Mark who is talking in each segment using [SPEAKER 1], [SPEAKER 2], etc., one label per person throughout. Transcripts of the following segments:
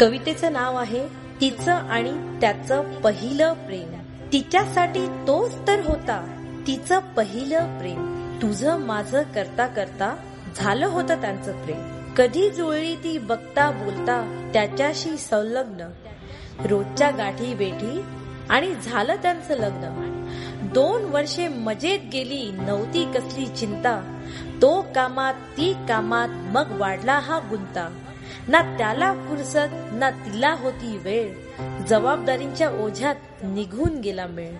[SPEAKER 1] कवितेचं नाव आहे तिचं आणि त्याचं पहिलं प्रेम. तिच्यासाठी तोच तर होता तिचं पहिलं प्रेम. तुझं माझं करता करता झालं होतं त्यांचं प्रेम. कधी जुळली ती बघता बोलता त्याच्याशी संलग्न. रोजच्या गाठी बेठी आणि झालं त्यांचं लग्न. दोन वर्षे मजेत गेली नव्हती कसली चिंता. तो कामात ती कामात मग वाढला हा गुंता. ना त्याला फुरसत ना तिला होती वेळ. जबाबदारींच्या ओझ्यात निघून गेला मेळ.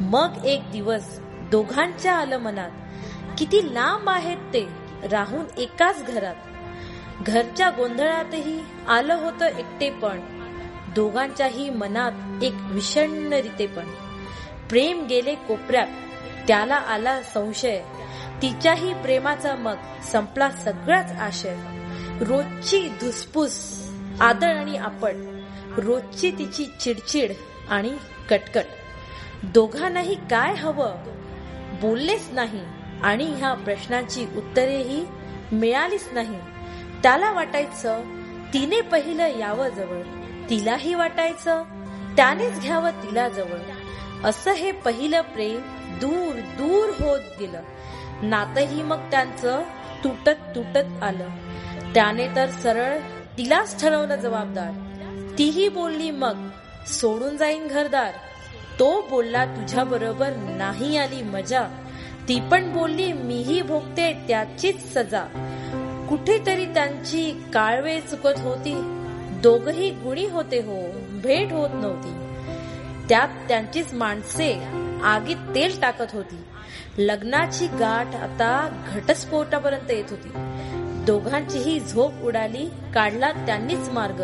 [SPEAKER 1] मग एक दिवस दोघांच्या आलं मनात किती लांब आहेत ते राहून एकाच घरात. घरच्या गोंधळातही आलं होतं एकटेपण. दोघांच्याही मनात एक विषण्ण रीतेपण प्रेम गेले कोपऱ्यात त्याला आला संशय. तिच्याही प्रेमाचा मग संपला सगळाच आशय. रोजची धुसफूस आदळ आणि आपण रोजची तिची चिडचिड आणि कटकट. दोघांनाही काय हवं? बोललेच नाही आणि ह्या प्रश्नांची उत्तरेही मिळालीच नाही. त्याला वाटायचं तिने पहिलं यावं जवळ. तिलाही वाटायचं त्यानेच घ्यावं तिला जवळ. असं हे पहिलं प्रेम दूर दूर होत गेलं. नातही मग त्यांचं तुटत तुटत आलं. त्याने तर सरळ तिलाच ठरवलं जबाबदार. तीही बोलली मग सोडून जाईन घरदार. तो बोलला तुझ्या बरोबर नाही आली मजा. ती पण बोलली मीही भोगते त्याचीच सजा. कुठेतरी त्यांची काळवे चुकत होती. दोघही गुणी होते हो भेट होत नव्हती. त्यात त्यांचीच माणसे आगीत तेल टाकत होती. लग्नाची गाठ आता घटस्फोटापर्यंत येत होती. दोघांचीही झोप उडाली काढला त्यांनीच मार्ग.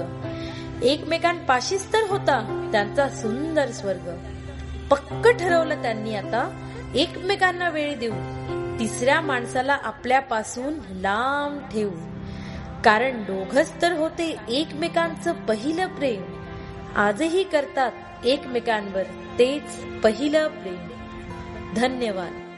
[SPEAKER 1] एकमेकांपाशीच तर होता त्यांचा सुंदर स्वर्ग. पक्क ठरवलं त्यांनी आता एकमेकांना वेळ देऊ. तिसऱ्या माणसाला आपल्यापासून लांब ठेवू कारण दोघच तर होते एकमेकांचं पहिलं प्रेम. आजही करतात एकमेकांवर तेच पहिलं प्रेम. धन्यवाद.